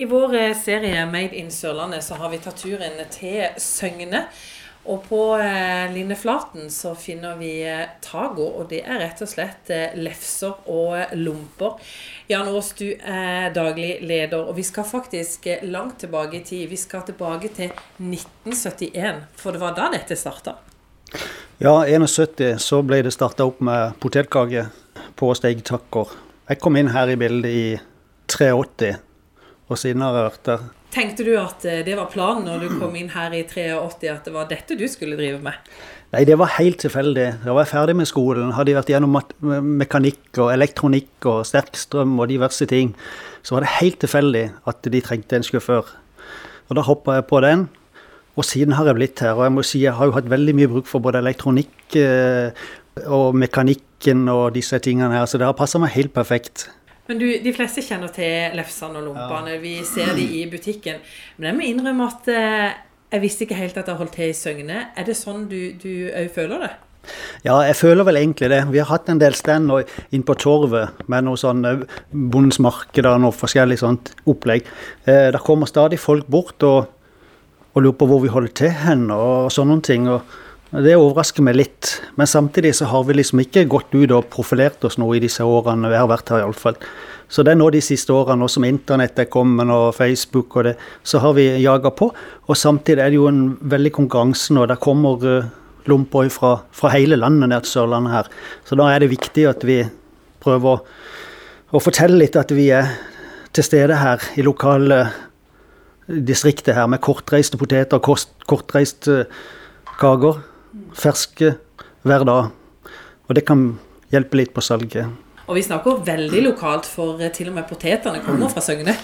I vår eh, serie Made in Sørlandet så har vi tatt turen til Søgne. Og på eh, Linneflaten så finner vi tago, og det er rett og slett eh, lefser og lomper. Jan Aas, du er daglig leder, og vi skal faktisk eh, langt tilbake i tid. Vi skal tilbake til 1971, for det var da dette starta. Ja, 71 så ble det starta opp med potetkake på steigtakker. Jeg kom inn her i bildet i 83, og siden har jeg vært der. Tenkte du at eh, det var planen når du kom inn her i 83, at det var dette du skulle drive med? Nei, det var helt tilfeldig. Da var jeg ferdig med skolen. Hadde vært gjennom mekanikk og elektronikk og sterkstrøm og diverse ting. Så var det helt tilfeldig at de trengte en sjåfør. Og da hoppa jeg på den. Og siden har jeg blitt her. Og jeg må si jeg har jo hatt veldig mye bruk for både elektronikk eh, og mekanikken og disse tingene her, så det har passa meg helt perfekt. Men du, de fleste kjenner til lefsene og lompene. Vi ser de i butikken. Men jeg må innrømme at eh, jeg visste ikke helt at jeg holdt til i Søgne. Er det sånn du òg føler det? Ja, jeg føler vel egentlig det. Vi har hatt en del stand inn på Torvet med noe sånn Bondens marked og noe forskjellig sånt opplegg. Eh, Det kommer stadig folk bort og, og lurer på hvor vi holder til hen og sånne ting. og det overrasker meg litt, men samtidig så har vi liksom ikke gått ut og profilert oss noe i disse årene vi har vært her, iallfall. Så det er nå de siste årene, nå som internett er kommet og Facebook og det, så har vi jaga på. Og samtidig er det jo en veldig konkurranse nå. Der kommer uh, lomper fra, fra hele landet ned til Sørlandet her. Så da er det viktig at vi prøver å, å fortelle litt at vi er til stede her i lokale distriktet her med kortreiste poteter, kost, kortreiste kaker. Ferske hver dag. Og det kan hjelpe litt på salget. Og vi snakker veldig lokalt, for eh, til og med potetene kommer fra Søgne.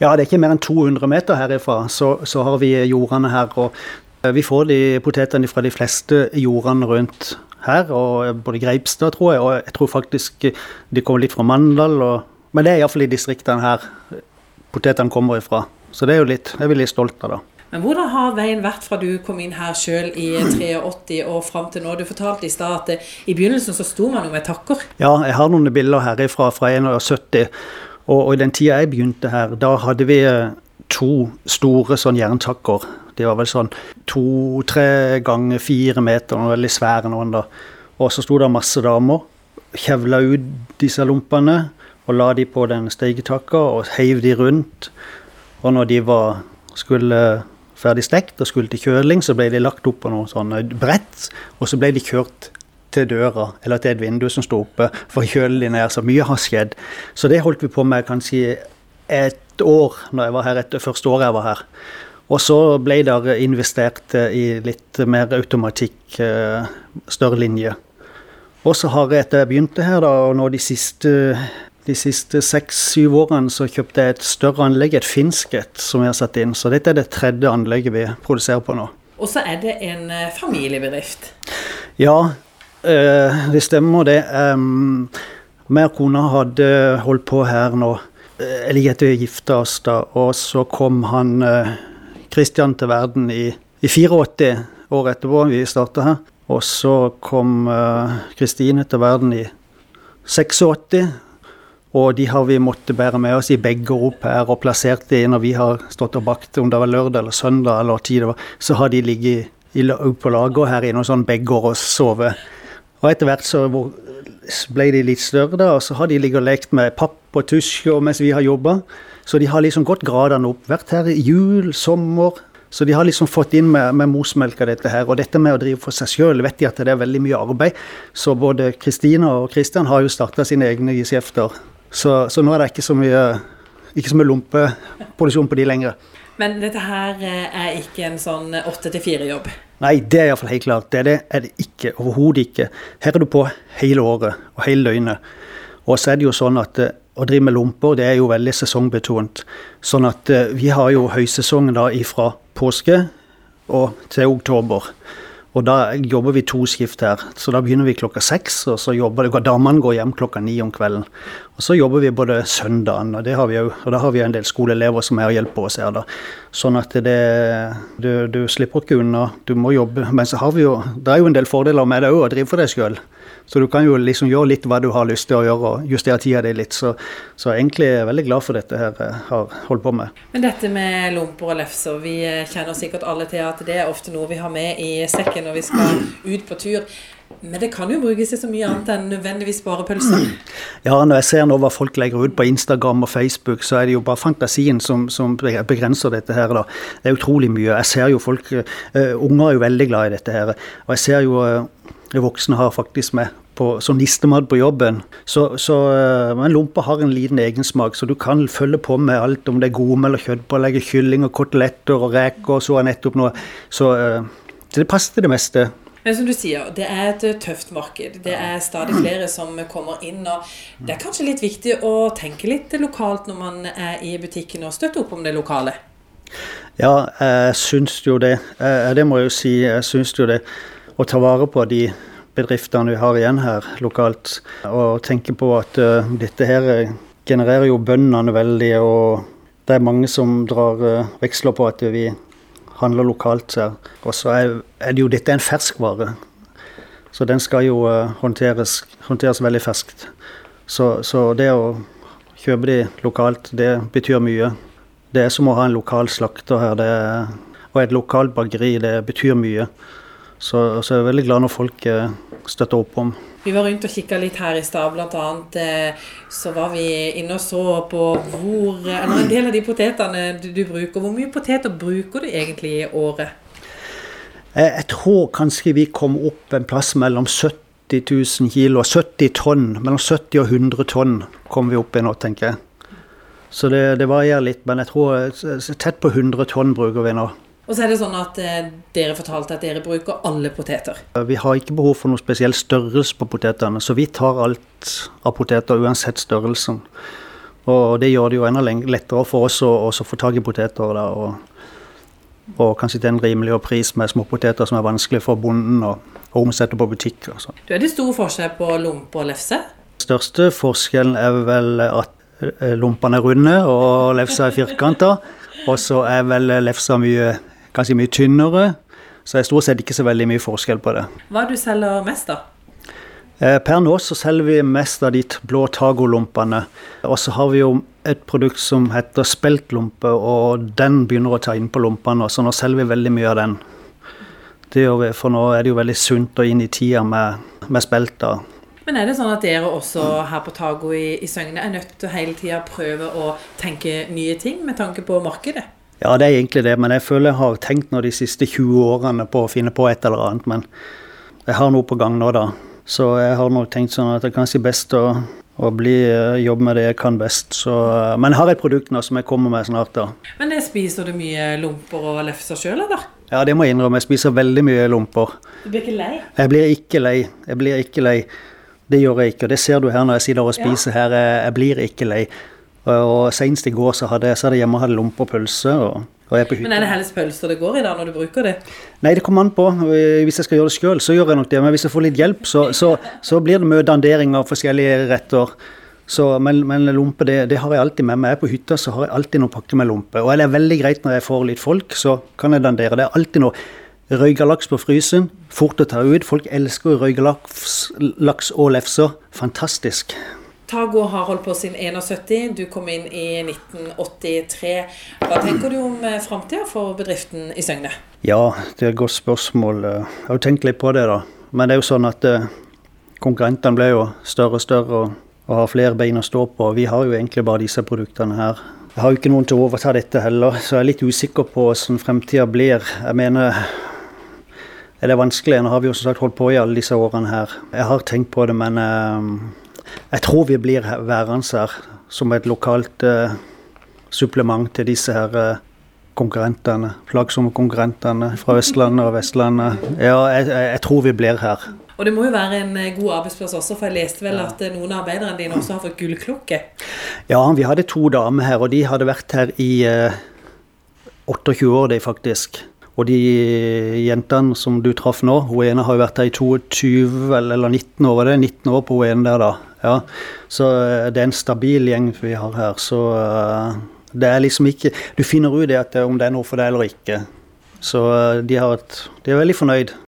Ja, det er ikke mer enn 200 meter herifra, så, så har vi jordene her. Og eh, vi får de potetene fra de fleste jordene rundt her, og både Greipstad, tror jeg, og jeg tror faktisk de kommer litt fra Mandal. Og, men det er iallfall i distriktene her potetene kommer ifra. Så det er jo litt, det er vi litt stolte av, da. Men hvordan har veien vært fra du kom inn her sjøl i 83 og fram til nå? Du fortalte i stad at eh, i begynnelsen så sto man jo med takker. Ja, jeg har noen bilder herifra fra 71. Og, og i den tida jeg begynte her, da hadde vi eh, to store sånn jerntakker. De var vel sånn to-tre ganger fire meter, noen veldig svære noen da. Og så sto det masse damer, kjevla ut disse lompene og la de på den steigetakka og heiv de rundt. Og når de var, skulle ferdig stekt og skulle til kjøling, så ble de lagt opp på noe sånn brett, og så ble de kjørt til døra eller til et vindu som sto oppe for å kjøle de ned. Så mye har skjedd. Så det holdt vi på med kanskje et år når jeg var her, etter første året jeg var her. Og så ble det investert i litt mer automatikk, større linje. Og så har jeg etter jeg begynte her, da, og nå de siste de siste seks-syv årene så kjøpte jeg et større anlegg, et finsk et, som jeg har satt inn. Så dette er det tredje anlegget vi produserer på nå. Og så er det en eh, familiebedrift. Ja, eh, det stemmer det. Um, meg og kona hadde holdt på her nå eller like etter vi gifta oss, da. Og så kom han Kristian til verden i, i 84 år etterpå vi starta her. Og så kom Kristine til verden i 86. Og de har vi måttet bære med oss i begge opp her og plassert de når vi har stått og bakt, om det var lørdag eller søndag eller tid det var, så har de ligget i, på lager her inne og sånn begge år og sovet. Og etter hvert så ble de litt større, da, og så har de ligget og lekt med papp og tusj mens vi har jobba. Så de har liksom gått gradene opp. Vært her i jul, sommer. Så de har liksom fått inn med, med morsmelk dette her. Og dette med å drive for seg sjøl vet de at det er veldig mye arbeid. Så både Kristina og Kristian har jo starta sine egne geskjefter. Så, så, nå er det ikke så mye ikke så mye lompeproduksjon på de lenger. Men dette her er ikke en sånn åtte til fire-jobb? Nei, det er iallfall helt klart. Det er det er det ikke. Overhodet ikke. Her er du på hele året og hele døgnet. Og så er det jo sånn at å drive med lomper, det er jo veldig sesongbetont. Sånn at vi har jo høysesong da ifra påske og til oktober. Og da jobber vi to skift her. Så da begynner vi klokka seks, og så jobber det, damene går hjem klokka ni om kvelden. Og så jobber vi både søndagen, og, det har vi jo, og da har vi en del skoleelever som er og hjelper oss her. da. Sånn at det, du, du slipper ikke unna, du må jobbe. Men så har vi jo, det er jo en del fordeler med det òg, å drive for deg sjøl. Så du kan jo liksom gjøre litt hva du har lyst til å gjøre, og justere tida di litt. Så, så egentlig er jeg veldig glad for dette her jeg har holdt på med. Men dette med lomper og lefser, vi kjenner sikkert alle til at det er ofte noe vi har med i sekken når vi skal ut på tur. Men det kan jo brukes til så mye annet enn nødvendigvis bare pølser. Ja, når jeg ser nå hva folk legger ut på Instagram og Facebook, så er det jo bare fantasien som, som begrenser dette her. da. Det er utrolig mye. Jeg ser jo folk uh, Unger er jo veldig glad i dette her. Og jeg ser jo uh, voksne har faktisk med på, som nistemat på jobben. Så, så, eh, men lompa har en liten egensmak, så du kan følge på med alt om det er gome eller kjøttpålegg, kylling og koteletter og reker, så er nettopp noe. Så, så det passer til det meste. Men som du sier, det er et tøft marked. Det er stadig flere som kommer inn. og Det er kanskje litt viktig å tenke litt lokalt når man er i butikken og støtte opp om det lokale? Ja, jeg syns jo det. Det må jeg jo si. Jeg syns jo det. Å ta vare på de bedriftene vi har igjen her lokalt, og tenke på at uh, dette her genererer jo bøndene veldig. Og det er mange som drar veksler på at vi handler lokalt her. Og så er, det jo dette en ferskvare. Så den skal jo uh, håndteres, håndteres, veldig ferskt. Så, så, det å kjøpe de lokalt, det betyr mye. Det er som å ha en lokal slakter her. Er, og et lokalt bakeri, det betyr mye. Så, så jeg er veldig glad når folk uh, støtter opp om. Vi var rundt og kikka litt her i stad, bl.a. Eh, så var vi inne og så på hvor Eller en del av de potetene du, du bruker. Hvor mye poteter bruker du egentlig i året? Jeg tror kanskje vi kom opp en plass mellom 70 000 kilo, 70 tonn. Mellom 70 og 100 tonn kom vi opp i nå, tenker jeg. Så det, det varierer litt, men jeg tror eh, tett på 100 tonn bruker vi nå. Og så er det sånn at eh, dere fortalte at dere bruker alle poteter. Vi har ikke behov for noe spesiell størrelse på potetene, så vi tar alt av poteter uansett størrelsen. Og det gjør det jo enda lettere for oss å, å få tak i poteter. Da, og, og, kanskje til en rimeligere pris med småpoteter som er vanskelig for bonden å, å omsette på butikk. Altså. Du Er det stor forskjell på lompe og lefse? Største forskjellen er vel at eh, lompene er runde og lefsa er firkanta. Og så er vel lefsa mye kanskje mye tynnere. Så det er stort sett ikke så veldig mye forskjell på det. Hva du selger mest, da? Eh, per nå så selger vi mest av de blå tagolompene. Og så har vi jo et produkt som heter speltlompe, og den begynner å ta inn på lompene. Så nå selger vi veldig mye av den. Vi, for nå er det jo veldig sunt å inn i tida med, med spelta. Men er det sånn at dere også her på Tago i, i Søgne er nødt til å hele tida prøve å tenke nye ting med tanke på markedet? Ja, det er egentlig det, men jeg føler jeg har tenkt nå de siste 20 årene på å finne på et eller annet. Men jeg har noe på gang nå, da. Så jeg har nok tenkt sånn at det er kanskje best å, å bli, eh, jobbe med det jeg kan best. Så, eh, men jeg har et produkt nå som jeg kommer med snart. da. Men det spiser du mye lomper og lefser sjøl, eller? Ja, det må jeg innrømme. Jeg spiser veldig mye lomper. Du blir ikke lei? Jeg blir ikke lei. Jeg blir ikke lei. Det gjør jeg ikke, og det ser du her når jeg sitter og spiser ja. her. Jeg blir ikke lei. Og Senest i går så hadde jeg, så hadde jeg hjemme hadde lompe og pølse. Og, på Men er det helst pølser det går i da, når du bruker det? Nei, det kommer an på. Hvis jeg skal gjøre det sjøl, så gjør jeg nok det. Men hvis jeg får litt hjelp, så, så, så blir det mye dandering av forskjellige retter. Så, men, men, lompe det, det, har jeg alltid med meg. Jeg er på hytta så har jeg alltid noe pakker med lompe. Og det er veldig greit når jeg får litt folk, så kan jeg dandere. Det er alltid noe røygalaks på frysen. Fort å ta ut. Folk elsker røygalaks og lefser. Fantastisk. Tago har holdt på siden 71. Du kom inn i 1983. Hva tenker du om eh, framtida for bedriften i Søgne? Ja, det er et godt spørsmål. Jeg har jo tenkt litt på det, da. Men det er jo sånn at eh, konkurrentene ble jo større og større og, og har flere bein å stå på. Vi har jo egentlig bare disse produktene her. Jeg har jo ikke noen til å overta dette heller, så jeg er litt usikker på hvordan fremtida blir. Jeg mener er det vanskelig? Nå har vi jo som sagt holdt på i alle disse årene her. Jeg har tenkt på det, men eh, jeg tror vi blir værende her som et lokalt eh, supplement til disse her eh, konkurrentene. Plagsomme konkurrentene fra Østlandet og Vestlandet. Ja, jeg, jeg, tror vi blir her. Og det må jo være en eh, god arbeidsplass også, for jeg leste vel at noen av arbeiderne dine også har fått gullklokke? Ja, vi hadde to damer her, og de hadde vært her i eh, 28 år, de faktisk. Og de jentene som du traff nå, hun ene har jo vært her i 22 eller 19 år, det er 19 år på hun ene der, da. Ja, så eh, det er en stabil gjeng vi har her. Så eh, det er liksom ikke Du finner ut det at, eh, om det er noe for deg eller ikke. Så de, et, de er veldig fornøyd.